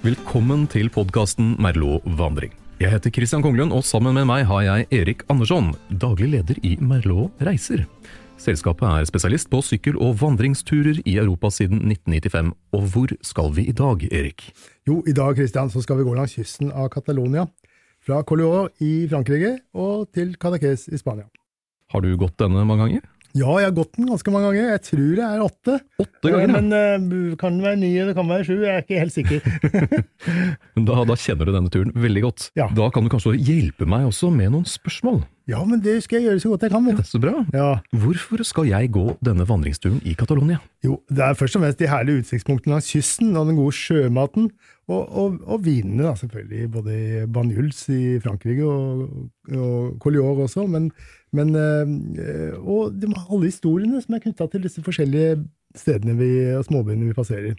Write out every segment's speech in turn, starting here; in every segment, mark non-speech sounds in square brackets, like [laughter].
Velkommen til podkasten Merlot vandring. Jeg heter Christian Konglund, og sammen med meg har jeg Erik Andersson, daglig leder i Merlot reiser. Selskapet er spesialist på sykkel- og vandringsturer i Europa siden 1995. Og hvor skal vi i dag, Erik? Jo, i dag Christian, så skal vi gå langs kysten av Catalonia. Fra Collioure i Frankrike og til Cadaqués i Spania. Har du gått denne mange ganger? Ja, jeg har gått den ganske mange ganger. Jeg tror det er åtte. Åtte ganger, ja. Men uh, kan det være ni det kan være sju? Jeg er ikke helt sikker. [laughs] Da, da kjenner du denne turen veldig godt. Ja. Da kan du kanskje hjelpe meg også med noen spørsmål? ja, men det skal jeg gjøre så godt jeg kan. vet du. Så bra. Ja. Hvorfor skal jeg gå denne vandringsturen i Catalonia? Jo, det er først og fremst de herlige utsiktspunktene langs kysten og den gode sjømaten. Og, og, og vinene, da, selvfølgelig. Både i Banyuls i Frankrike og, og Collioure også. Men, men eh, Og de, alle historiene som er knytta til disse forskjellige stedene vi, og småbyene vi passerer.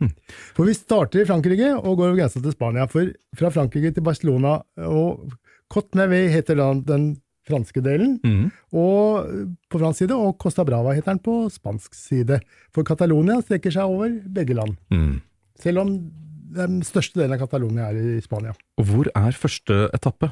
For vi starter i Frankrike og går over grensa til Spania. For fra Frankrike til Barcelona og Côte-Neve heter den, den franske delen. mm. Og på fransk side, og Costa Brava heter den på spansk side. For Catalonia strekker seg over begge land. Mm. Selv om den største delen av Catalonia er i Spania. Og hvor er første etappe?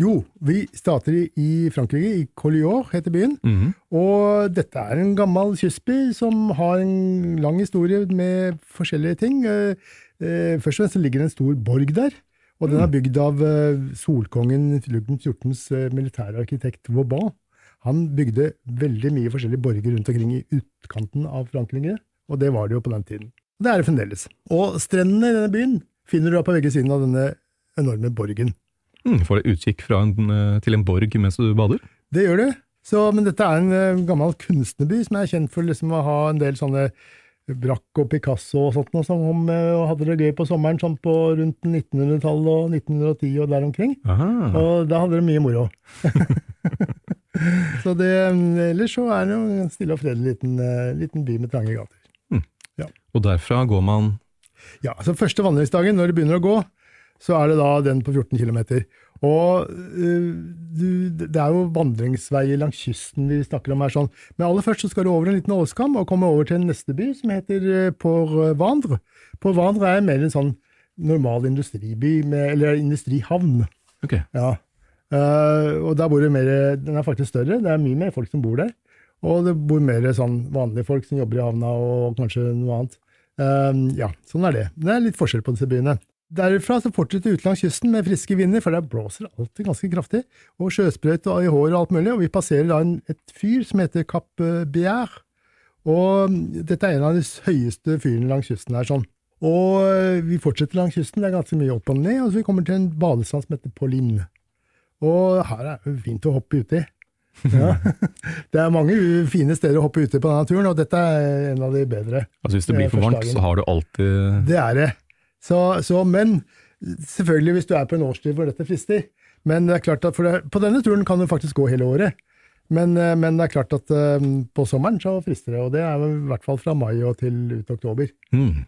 Jo, vi starter i- Frankrike, i Collioure heter byen. Mhm. Og dette er en gammel kystby som har en lang historie med forskjellige ting. Eh, eh, Først og fremst ligger det en stor borg der. Og den er bygd av eh, solkongen Ludvig 14.s eh, militære arkitekt Vauban. Han bygde veldig mye forskjellige borger rundt omkring i utkanten av Frankrike, og det var det jo på den tiden. Det er det fremdeles. Og strendene i denne byen finner du da på begge sider av denne enorme borgen. Mm, får du utkikk fra en, eh, til en borg mens du bader? Det gjør du. Så, men dette er en eh, gammel kunstnerby som er kjent for liksom å ha en del sånne Braque og Picasso og sånt, noe, som om, eh, og hadde det gøy på sommeren sånn på rundt 1900-tallet og 1910 og der omkring. Aha. Og da hadde de mye moro. [laughs] så det, ellers så er det jo en stille og fredelig liten, liten by med trange gater. Og derfra går man Ja, så første vandringsdagen, når det begynner å gå, så er det da den på 14 km. Og du, det er jo vandringsveier langs kysten vi snakker om her. sånn. Men aller først så skal du over en liten åskam og komme over til en neste by som heter Pourvandre. Port Vandre. Port Vandre er mer en sånn normal industriby, med, eller industrihavn. Ok. Ja. Eh, og der bor det mer Den er faktisk større, det er mye mer folk som bor der. Og det bor mer sånn vanlige folk som jobber i havna og kanskje noe annet. Eh, ja, sånn er det. Det er litt forskjell på disse byene. Derfra så fortsetter ut langs kysten med friske vinder, for der blåser alltid ganske kraftig. Og sjøsprøyt i håret og alt mulig. Og vi passerer da en, et fyr som heter Cap Bière. Og dette er en av de høyeste fyrene langs kysten her. sånn. Og eh, vi fortsetter langs kysten, det er ganske mye opp og ned, og så vi kommer til en badestrand som heter Pauline. Og her er det fint å hoppe uti. Ja. [laughs] Det er mange fine steder å hoppe uti på denne turen, og dette er en av de bedre. Altså Hvis det blir Eh, for varmt, så har du alltid Det er det. Så, så, men selvfølgelig hvis du er på en årstid hvor dette frister. Men det er klart at det, på denne turen kan du faktisk gå hele året. Men, eh, men det er klart at eh, på sommeren så frister det, og det er i hvert fall fra mai og til ut oktober. mm.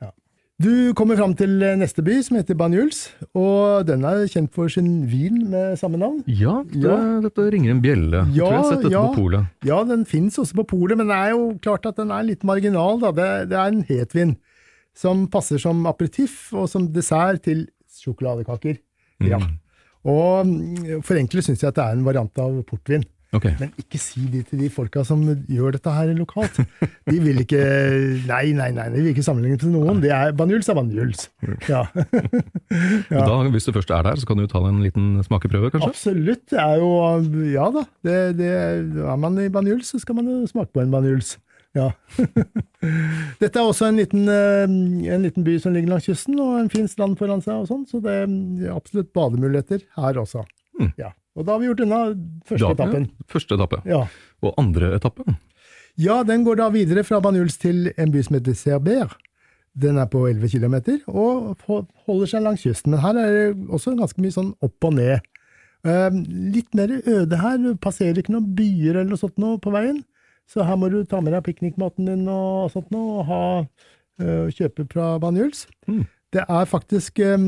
Du kommer fram til eh, neste by, som heter Banjuls, og den er kjent for sin vin med samme navn. Ja, det, Ja. dette ringer en bjelle. Ja, tror jeg har sett dette ja. på polet. Ja, den fins også på polet, men det er jo klart at den er litt marginal. Da. Det, det er en hetvin som passer som aperitiff og som dessert til sjokoladekaker. Ja. Mm. Og for enkle syns jeg at det er en variant av portvin. Okay. Men ikke si det til de folka som gjør dette her lokalt. De vil ikke [laughs] Nei, nei, nei, de vil ikke sammenligne til noen. Det er Banjuls er Banjuls. Ja. [laughs] ja. Da, hvis du først er der, så kan du ta en liten smakeprøve, kanskje? Absolutt. Det er jo Ja da. Det, det, er man i Banjuls, så skal man jo smake på en Banjuls. Ja. [laughs] Dette er også en liten, eh, en liten by som ligger langs kysten, og en fin strand foran seg, og sånn, så det er absolutt bademuligheter her også. Mm. Ja. Og da har vi gjort unna første Da- etappen. Ja, første etappe. Ja. Og andre etappe? ja, den går da videre fra Banjuls til en by som heter Cerber. Den er på 11 km og holder seg langs kysten. Men her er det også ganske mye sånn opp og ned. Eh, litt mer øde her. Passerer ikke noen byer eller noe sånt noe på veien. Så her må du ta med deg piknikmaten din og sånt noe, og ha, eh, kjøpe fra Banjuls. Mm. Det er faktisk eh,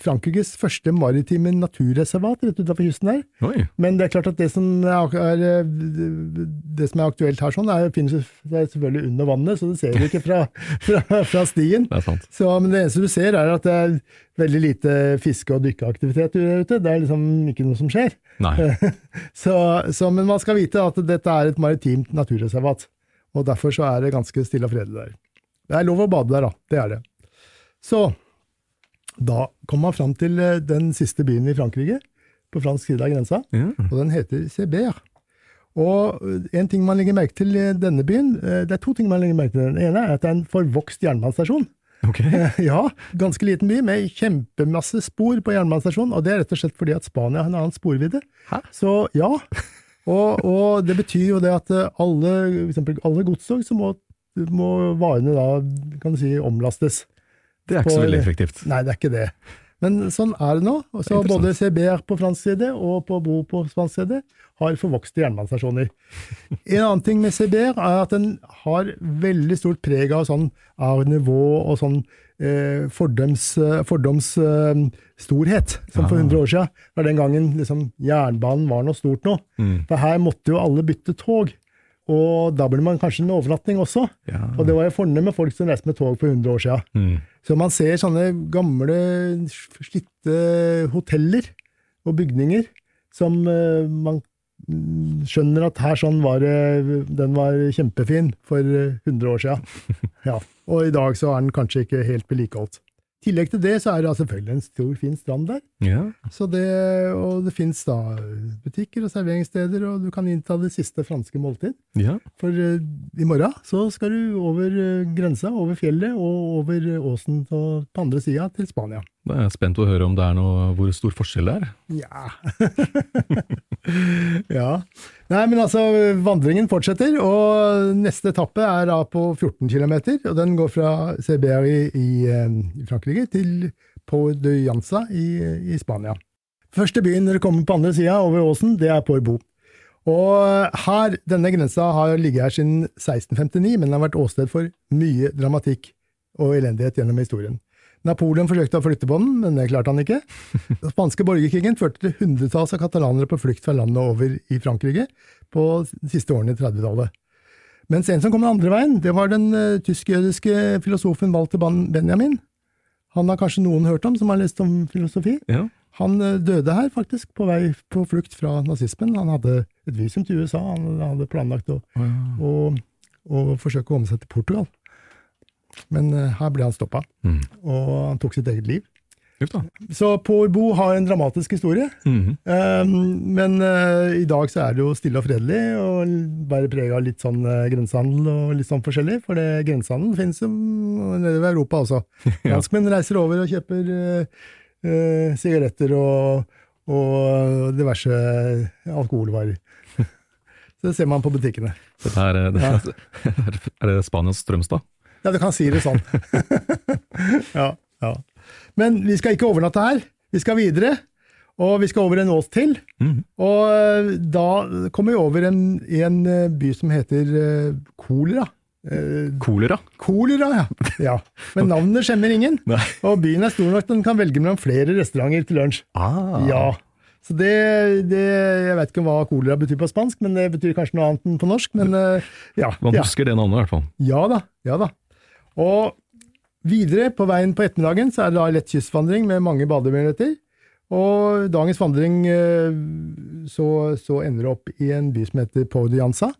Frankrikes første maritime naturreservat rett utenfor kysten der. Oi. Men det er klart at det som er, er, eh, det som er aktuelt her, sånn, er, finnes det er selvfølgelig under vannet, så det ser du ikke fra, [laughs] fra, fra stien. Det er sant. Så, men det eneste du ser, er at det er veldig lite fiske- og dykkeaktivitet ute. Det er liksom ikke noe som skjer. [laughs] Så, så, men man skal vite at dette er et maritimt naturreservat, og derfor så er det ganske stille og fredelig der. Det er lov å bade der, da. Det er det. Så da kom man fram til eh, den siste byen i Frankrike, på fransk side av grensa, Ja. og den heter Cébert. Og eh, en ting man legger merke til i denne byen, eh, det er to ting man legger merke til. Den ene er at det er en forvokst jernbanestasjon. Ok. [laughs] Ja, ganske liten by med kjempemasse spor på jernbanestasjonen, og det er rett og slett fordi at Spania har en annen sporvidde. Hæ? Så ja, og, og det betyr jo det at eh, alle, for alle godstog, så må, må varene da, kan du si, omlastes. Det er ikke så veldig effektivt. Nei, det er ikke det. Men sånn er det nå. Så Det både CBR på fransk side og på Bo på spansk side har forvokste jernbanestasjoner. En annen ting med CBR er at den har veldig stort preg av sånn nouveau og sånn eh, fordoms, eh, fordoms eh, storhet, som for Ah. 100 år siden. var den gangen liksom, jernbanen var noe stort nå. Mm. For her måtte jo alle bytte tog. Og da ble man kanskje en overnatting også. Ja. Og det var jo fornemme folk som reiste med tog for 100 år siden. Mm. Så man ser sånne gamle, slitte hoteller og bygninger som eh, man skjønner at her sånn var det, den var kjempefin for eh, 100 år siden. [laughs] Ja. Og i dag så er den kanskje ikke helt vedlikeholdt. I tillegg til det så er det selvfølgelig en stor, fin strand der. ja. Så det, og det fins da butikker og serveringssteder, og du kan innta det siste franske måltid. ja. For uh, i morgen så skal du over uh, grensa, over fjellet og over åsen på, på andre sida til Spania. Da er jeg spent å høre om det er noe, hvor stor forskjell det er. Ja. [laughs] ja. Nei, men altså, vandringen fortsetter, og neste etappe er da på 14 km, og den går fra CBR i, eh, i Frankrike til Pau de Janza i, i Spania. Første byen når du kommer på andre sida, over åsen, det er Porbo. Og her, denne grensa har ligget her siden 1659, men den har vært åsted for mye dramatikk og elendighet gjennom historien. Napoleon forsøkte å flytte på den, men det klarte han ikke. [laughs] Den spanske borgerkrigen førte til hundretalls av katalanere på flukt fra landet over i Frankrike på de siste årene i 30-tallet. Mens en som kom den andre veien, det var den uh, tysk-jødiske filosofen Walter Benjamin. Han har kanskje noen hørt om, som har lest om filosofi. Ja. Han uh, døde her, faktisk, på vei på flukt fra nazismen. Han hadde et visum til USA, han hadde planlagt å, å, å forsøke å komme seg til Portugal. Men eh, her ble han stoppa, Mm. og han tok sitt eget liv. Ufta. Så Porbo har en dramatisk historie, Mhm. um, men uh, i dag så er det jo stille og fredelig, og bare preg av litt sånn uh, grensehandel og litt sånn forskjellig, for det grensehandel finnes jo nede ved Europa også. [laughs] Ja. Reiser over og kjøper eh, sigaretter og, og diverse alkoholvarer. [laughs] Så det ser man på butikkene. Dette er, det, det, [laughs] er det Spanias Strømstad? Ja, du kan si det sånn. [laughs] ja, ja. Men vi skal ikke overnatte her. Vi skal videre, og vi skal over en ås til. Mm. Og eh, da kommer vi over en, i en eh, by som heter eh, Kolera. Kolera? Kolera, ja. [laughs] ja. Men navnet skjemmer ingen. Nei. Og byen er stor nok til den kan velge mellom flere restauranter til lunsj. Ah. Ja. Så det, det Jeg vet ikke hva kolera betyr på spansk, men det betyr kanskje noe annet enn på norsk. Men ja. Man ja. husker det navnet i hvert fall. Ja da, ja da. Og videre på veien på ettermiddagen så er det da lett kystvandring med mange bademuligheter. Og dagens vandring eh, så, så ender det opp i en by som heter Podianza.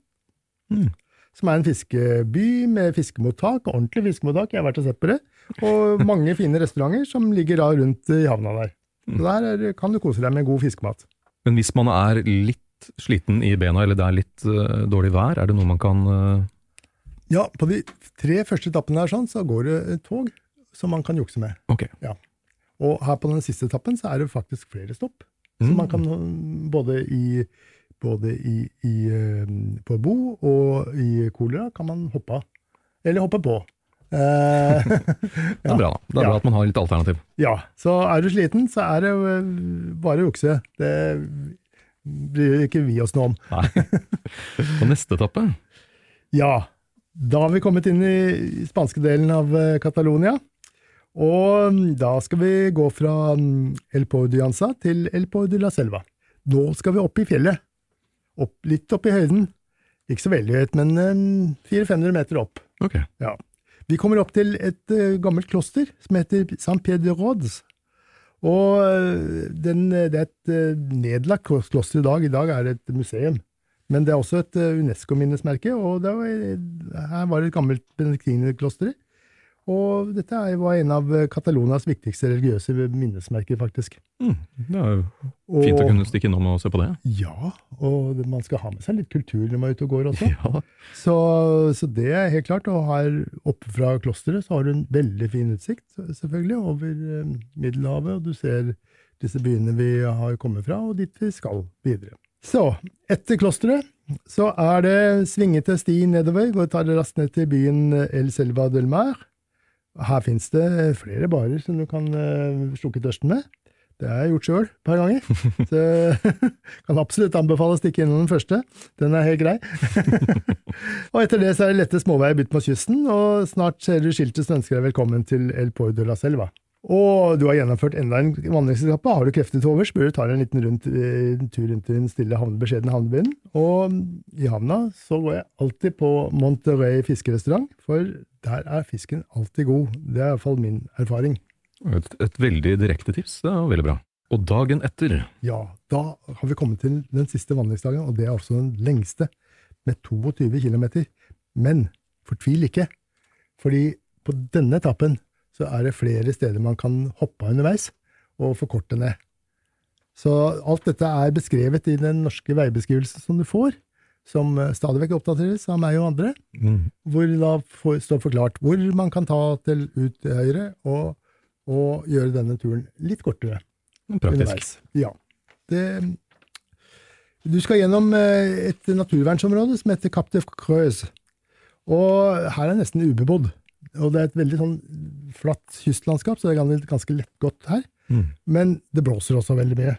Mm. Som er en fiskeby med fiskemottak, ordentlig fiskemottak, jeg har vært og sett på det. Og mange fine restauranter som ligger da rundt i havna der. Så der er, kan du kose deg med god fiskemat. Men hvis man er litt sliten i bena, eller det er litt uh, dårlig vær, er det noe man kan eh, Ja, på de tre første etappene her sånn, så går det et tog som man kan jukse med. Ok. Og her på den siste etappen så er det faktisk flere stopp. Så Mm. man kan øh, både i, både i, i øh, på Bo og i Kolera kan man hoppe av. Eller hoppe på. Eh, [laughs] Det er bra, da. Det er Ja. bra at man har litt alternativ. ja, så er du sliten, så er det øh, bare å jukse. Det bryr ikke vi oss noe om. Nei. [laughs] På neste etappe Ja, da har vi kommet inn i spanske delen av eh, Catalonia. Og mm, da skal vi gå fra mm, El Pau de Anza til El Pau de la Selva. Nå skal vi opp i fjellet. Opp, litt opp i høyden. Ikke så veldig høyt, men mm, 400-500 meter opp. Ok. Ja. Vi kommer opp til et eh, gammelt kloster som heter San Pedro de Rhodes. Og eh, den, det er et nedlagt kloster i dag. I dag er det et museum. Men det er også et eh, UNESCO-minnesmerke, og det var, her var det et gammelt benediktinerkloster. Og dette var en av Catalonas Catalonias viktigste religiøse minnesmerker, faktisk. Mm, det er jo fint å kunne stikke innom og se på det. Ja, og man skal ha med seg litt kultur når man er ute og går også. [laughs] Ja, Så, så det er helt klart. Og her oppe fra klosteret så har du en veldig fin utsikt, selvfølgelig, over eh, Middelhavet. Og du ser disse byene vi har kommet fra, og dit vi skal videre. Så, etter klosteret så er det svingete sti nedover, og tar det raskt ned til byen El Selva del Mar. Her fins det flere barer som du kan uh, slukke tørsten med. Det har jeg gjort sjøl et par ganger. [laughs] Så [laughs] kan absolutt anbefale å stikke innom den første. Den er helt grei. [laughs] og etter det så er det lette småveier ut mot kysten, og snart ser du skiltet som ønsker deg velkommen til El de la Selva. Og du har gjennomført enda en vandringsetappe. Har du krefter til overs, bør du ta deg en liten rundt, eh, tur rundt i den stille, havne, beskjedne havnebyen. Og i havna så går jeg alltid på Monterey fiskerestaurant, for der er fisken alltid god. Det er iallfall min erfaring. et, et veldig direkte tips. Det er veldig bra. Og dagen etter Ja, da har vi kommet til den siste vandringsdagen, og det er også den lengste, med 22 km. Men fortvil ikke, fordi på denne etappen så er det flere steder man kan hoppe av underveis og forkorte ned. Så alt dette er beskrevet i den norske veibeskrivelsen som du får, som eh, stadig vekk oppdateres av meg og andre, mm, hvor da for, står forklart hvor man kan ta til ut til høyre og, og gjøre denne turen litt kortere Praktisk. underveis. Ja. Det, du skal gjennom eh, et naturvernsområde som heter Cap de Creuse. Og her er nesten ubebodd. Og det er et veldig sånn flatt kystlandskap, så det er ganske, lett lettgått her. Mm. Men det blåser også veldig mye.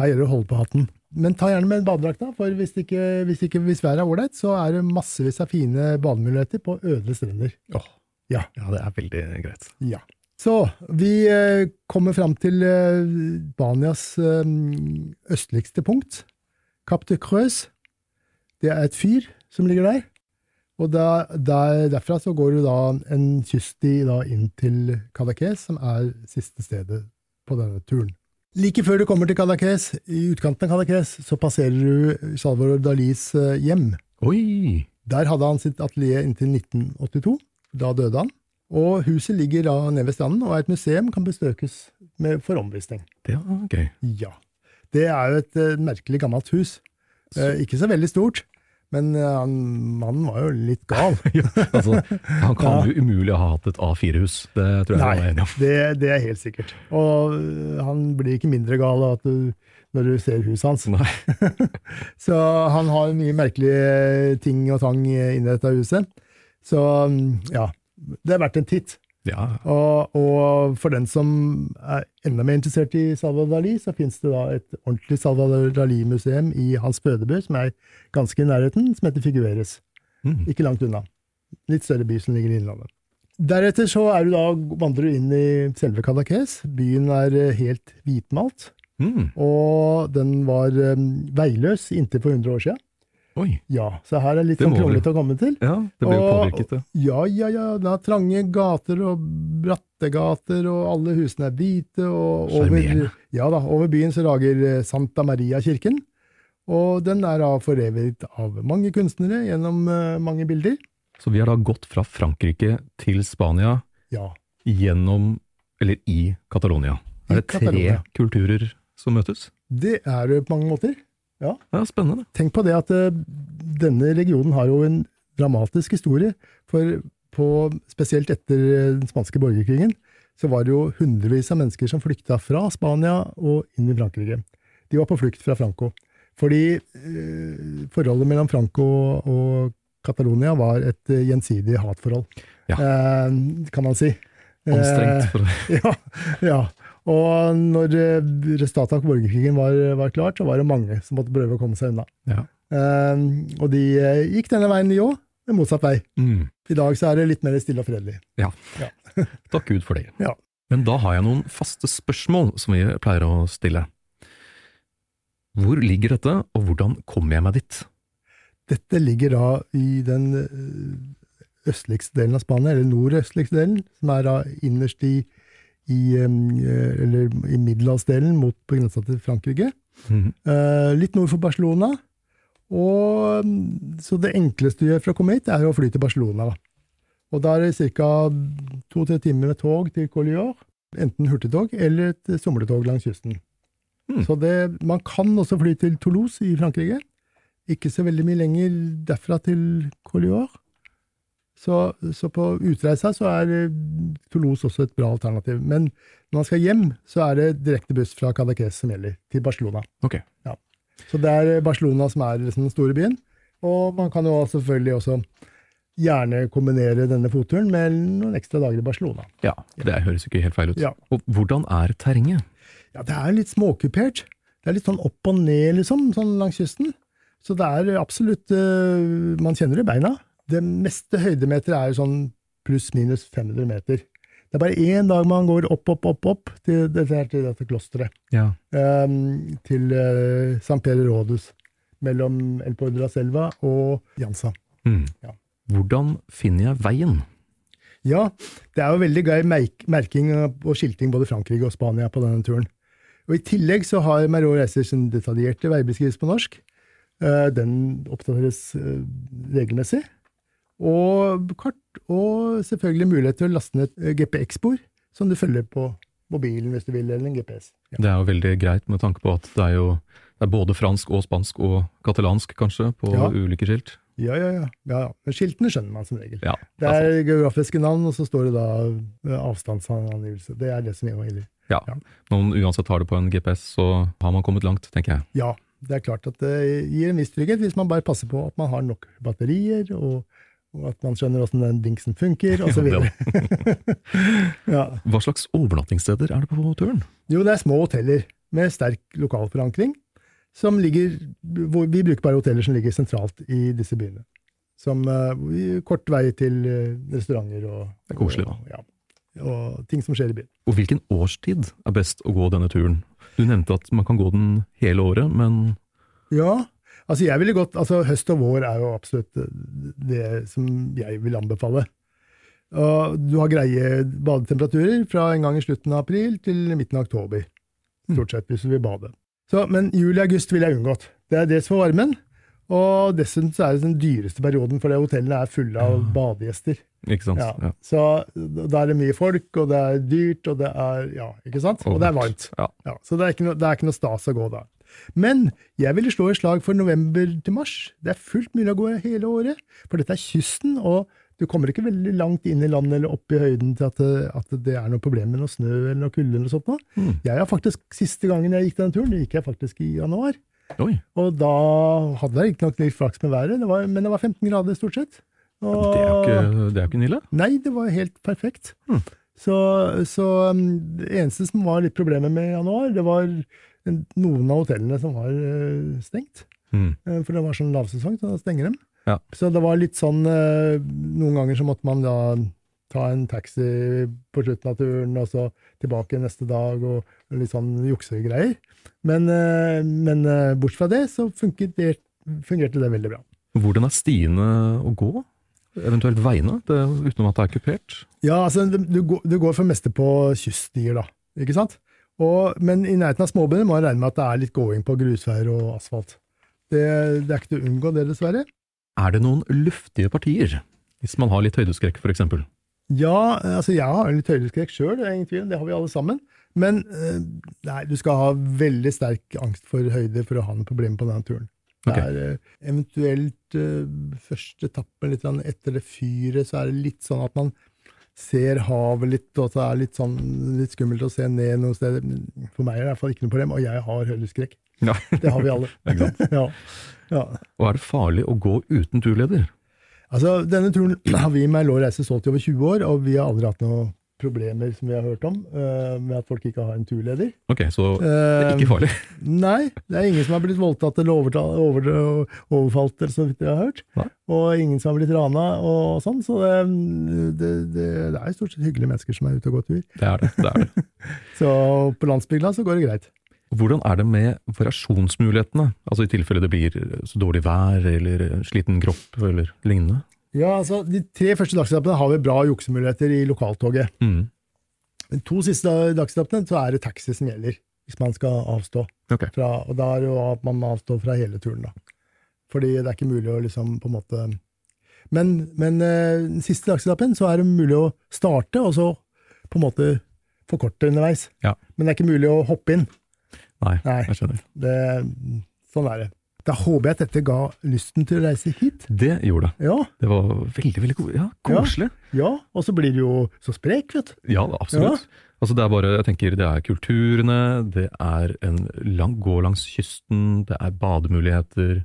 Her gjelder det å holde på hatten. Men ta gjerne med en badedrakt, da, for hvis, ikke, hvis, ikke, hvis været er ålreit, så er det massevis av fine bademuligheter på øde strender. Oh, Ja. ja, det er veldig greit. Ja. Så vi eh, kommer fram til eh, Banias eh, østligste punkt, Cap de Creuse. Det er et fyr som ligger der. Og der, der, derfra så går du da en kyststi da inn til Kadakes, som er siste stedet på denne turen. Like før du kommer til Kadakes, i utkanten av Kadakes, så passerer du Salvador Dalis eh, hjem. Oi! Der hadde han sitt atelier inntil 1982. Da døde han. Og huset ligger da nede ved stranden og er et museum, kan besøkes med, for omvisning. Det var gøy. Ja. Det er jo et uh, merkelig gammelt hus. Eh, ikke så veldig stort, men eh, han, mannen var jo litt gal. [laughs] ja, altså, han kan jo umulig ha hatt et A4-hus. Det tror jeg vi er enig om. det, det er helt sikkert. Og øh, han blir ikke mindre gal du, når du ser huset hans. Nei. [laughs] Så han har mye merkelige ting og tang inni dette huset. Så mm, ja, det er verdt en titt. Ja, Og, og for den som er enda mer interessert i Salvador Dali, så finnes det da et ordentlig Salvador Dali-museum i hans fødeby, som er ganske i nærheten, som heter Figueres. mm. Ikke langt unna. Litt større by som ligger i Innlandet. Deretter så er du da, vandrer du inn i selve Cadaques. Byen er eh, helt hvitmalt, Mm. og den var um, veiløs inntil for 100 år siden. Oi. Ja, så her er litt sånn kronglete å komme til. Ja, det ble jo Og- påvirket, det. Ja, ja, ja. Det er trange gater og bratte gater, og alle husene er hvite. Og over, ja da, over byen så rager eh, Santa Maria-kirken. Og den er da foreviget av mange kunstnere gjennom uh, mange bilder. Så vi har da gått fra Frankrike til Spania Ja. gjennom, eller i Catalonia. Er det tre Catalonia. kulturer som møtes? Det er det på mange måter. Ja, spennende. Tenk på det at eh, denne regionen har jo en dramatisk historie. For på, spesielt etter eh, den spanske borgerkrigen så var det jo hundrevis av mennesker som flykta fra Spania og inn i Frankrike. De var på flukt fra Franco. Fordi eh, forholdet mellom Franco og Catalonia var et eh, gjensidig hatforhold, Ja. eh, kan man si. Anstrengt. Eh, For, [laughs] ja, ja. Og når eh, resultatet av borgerkrigen var, var klart, så var det mange som måtte prøve å komme seg unna. ja. Eh, og de eh, gikk denne veien, de òg. men motsatt vei. Mm. I dag så er det litt mer stille og fredelig. [laughs] Takk Gud for det. Ja. Men da har jeg noen faste spørsmål som vi pleier å stille. Hvor ligger dette, og hvordan kommer jeg meg dit? Dette ligger da i den eh, østligste delen av Spania, eller nordøstligste delen, som er da innerst i, i, eh, eller i middelhavsdelen mot på grensa til Frankrike. Eh, litt nord for Barcelona. Og, mm, så det enkleste du gjør for å komme hit, er å fly til Barcelona. Og da er det ca. to-tre timer med tog til Collior. Enten hurtigtog eller et somletog langs kysten. Mm. Så det, man kan også fly til Toulouse i Frankrike. Ikke så veldig mye lenger derfra til Collior. Så, så på utreisa så er eh, Toulouse også et bra alternativ. Men når man skal hjem, så er det direkte buss fra Cadaqués som gjelder, til Barcelona. Ok. Så det er Barcelona som er liksom den store byen. Og man kan jo selvfølgelig også gjerne kombinere denne fotturen med noen ekstra dager i Barcelona. Ja, det høres ikke helt feil ut. Ja. Og hvordan er terrenget? Ja, det er litt småkupert. Det er litt sånn opp og ned, liksom, sånn langs kysten. Så det er absolutt eh, Man kjenner det i beina. Det meste høydemeter er jo sånn pluss-minus 500 meter. Det er bare én dag man går opp, opp, opp, opp til dette, til dette klosteret. Ja. Um, til uh, San Peder Rodus. Mellom El Pueblo de la Selva og Jansa. Mm. Ja. Hvordan finner jeg veien? Ja, det er jo veldig gøy merk merking og skilting både Frankrike og Spania på denne turen. Og I tillegg så har Marot Reiser sin detaljerte veibeskrivelse på norsk. Eh, Den oppdateres eh, regelmessig. Og kart, og selvfølgelig mulighet til å laste ned et GPX-spor som du følger på mobilen hvis du vil, eller en GPS. Ja. Det er jo veldig greit med tanke på at det er jo det er både fransk og spansk og katalansk, kanskje, på Ja. ulike skilt. Ja, ja, ja, ja. ja. Men skiltene skjønner man som regel. Ja, Det er geografiske navn, og så står det da eh, avstandsangivelse. Det er det som gjelder. ja. ja. Når man uansett har det på en GPS, så har man kommet langt, tenker jeg. Ja, det er klart at det gir en viss trygghet hvis man bare passer på at man har nok batterier, og, og at man skjønner åssen den dingsen funker, osv. [laughs] [laughs] ja. Hva slags overnattingssteder er det på turen? Jo, det er små hoteller med sterk lokalforankring. Som ligger, vi bruker bare hoteller som ligger sentralt i disse byene. Som uh, kort vei til eh, restauranter og, Det er koselig, da. og, ja, og ting som skjer i byen. Og hvilken årstid er best å gå denne turen? Du nevnte at man kan gå den hele året, men Ja, altså jeg ville gått, altså høst og vår er jo absolutt eh, det som jeg vil anbefale. Og du har greie badetemperaturer fra en gang i slutten av april til midten av oktober, stort sett, hvis du vil bade. Så, men juli-august ville jeg unngått. Det er dels for varmen, og dessuten så er det den dyreste perioden, fordi hotellene er fulle av badegjester. ikke sant? Ja. Ja. Så da er det mye folk, og det er dyrt, og det er ja, ikke sant? Og det er varmt. Ja. Så det er, ikke noe, det er ikke noe stas å gå da. Men jeg ville slå et slag for november til mars. Det er fullt mulig å gå hele året, for dette er kysten, og du kommer ikke veldig langt inn i landet eller opp i høyden til at det, at det er noe problem med noe snø eller noe kulde eller sånt. Mm. Jeg har faktisk, Siste gangen jeg gikk denne turen, det gikk jeg faktisk i januar. Oi, Og da hadde jeg riktignok litt flaks med været, det var, men det var 15 grader stort sett. Og, det er jo ikke, det er jo ikke nille. Nei, det var helt perfekt. Mm. Så, så um, det eneste som var litt problemet med januar, det var noen av hotellene som var eh, stengt. Mm. Eh, for det var sånn lavsesong, så da stenger de. Ja. Så det var litt sånn eh, Noen ganger så måtte man da ta en taxi på slutten av turen, og så tilbake neste dag, og litt sånn juksegreier. Men, men bortsett fra det, så det, fungerte det veldig bra. Hvordan er stiene å gå? Eventuelt veiene, utenom at det er kupert? Ja, altså, du, du, går- for meste på kyststier, da. Ikke sant? Og, men i nærheten av småbønder må man regne med at det er litt gåing på grusveier og asfalt. Det, det er ikke til å unngå det, dessverre. Er det noen luftige partier? Hvis man har litt høydeskrekk, for eksempel. Ja, altså jeg har litt høydeskrekk sjøl, det er ingen tvil det har vi alle sammen. Men eh, nei, du skal ha veldig sterk angst for høyde for å ha noe problem på denne turen. Det er eh, eventuelt eh, første etappen litt etter det fyret, så er det litt sånn at man ser havet litt, og det er litt, sånn, litt skummelt å se ned noen steder. For meg er det i hvert fall ikke noe problem, og jeg har høydeskrekk. Ja. Det har vi alle. [laughs] [laughs] Ja. Ja. Og er det farlig å gå uten turleder? Altså, Denne turen [clears throat] har vi med Lå Reise solgt i over 20 år, og vi har aldri hatt noe problemer som vi har hørt om, uh, med at folk ikke har en turleder. Ok, så det er ikke farlig. Nei, det er ingen som har blitt voldtatt eller overta- over, overfalt, eller så vidt jeg har hørt. Nei. Og ingen som har blitt rana og sånn. Så det, det, det, det er stort sett hyggelige mennesker som er ute og går tur. Det er det. det, er det. [laughs] Så på landsbygda så går det greit. Hvordan er det med variasjonsmulighetene? Altså i tilfelle det blir så dårlig vær eller sliten kropp eller lignende? Ja, altså De tre første dagsetappene har vi bra juksemuligheter i lokaltoget. Mm. De to siste dagsetappene så er det taxi som gjelder, hvis man skal avstå. Okay. Fra, og da er det jo at man må avstå fra hele turen, da. Fordi det er ikke mulig å liksom på en måte Men, men eh, den siste dagsetappen så er det mulig å starte, og så på en måte forkorte underveis. Ja. Men det er ikke mulig å hoppe inn. Nei, Nei. jeg skjønner. Det, sånn er det. Da håper jeg at dette ga lysten til å reise hit. Det gjorde det. Ja, Det var veldig, veldig ja, koselig. ja. Og så blir det jo så sprek, vet du. Ja, absolutt. Altså det er bare, jeg tenker, det er kulturene, det er en lang, gå langs kysten, det er bademuligheter,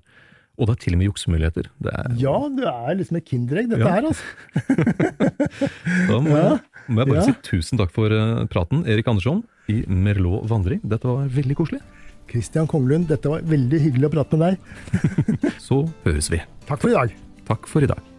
og det er til og med juksemuligheter. Det er, Ja, det er liksom et kinderegg, dette Ja. her, altså. [laughs] Da må, Ja. jeg, må jeg bare Ja. si tusen takk for eh, praten, Erik Andersson i Merlot vandring. Dette var veldig koselig. Christian Konglund, dette var veldig hyggelig å prate med deg. [laughs] Så høres vi. Takk for i dag. Takk for i dag.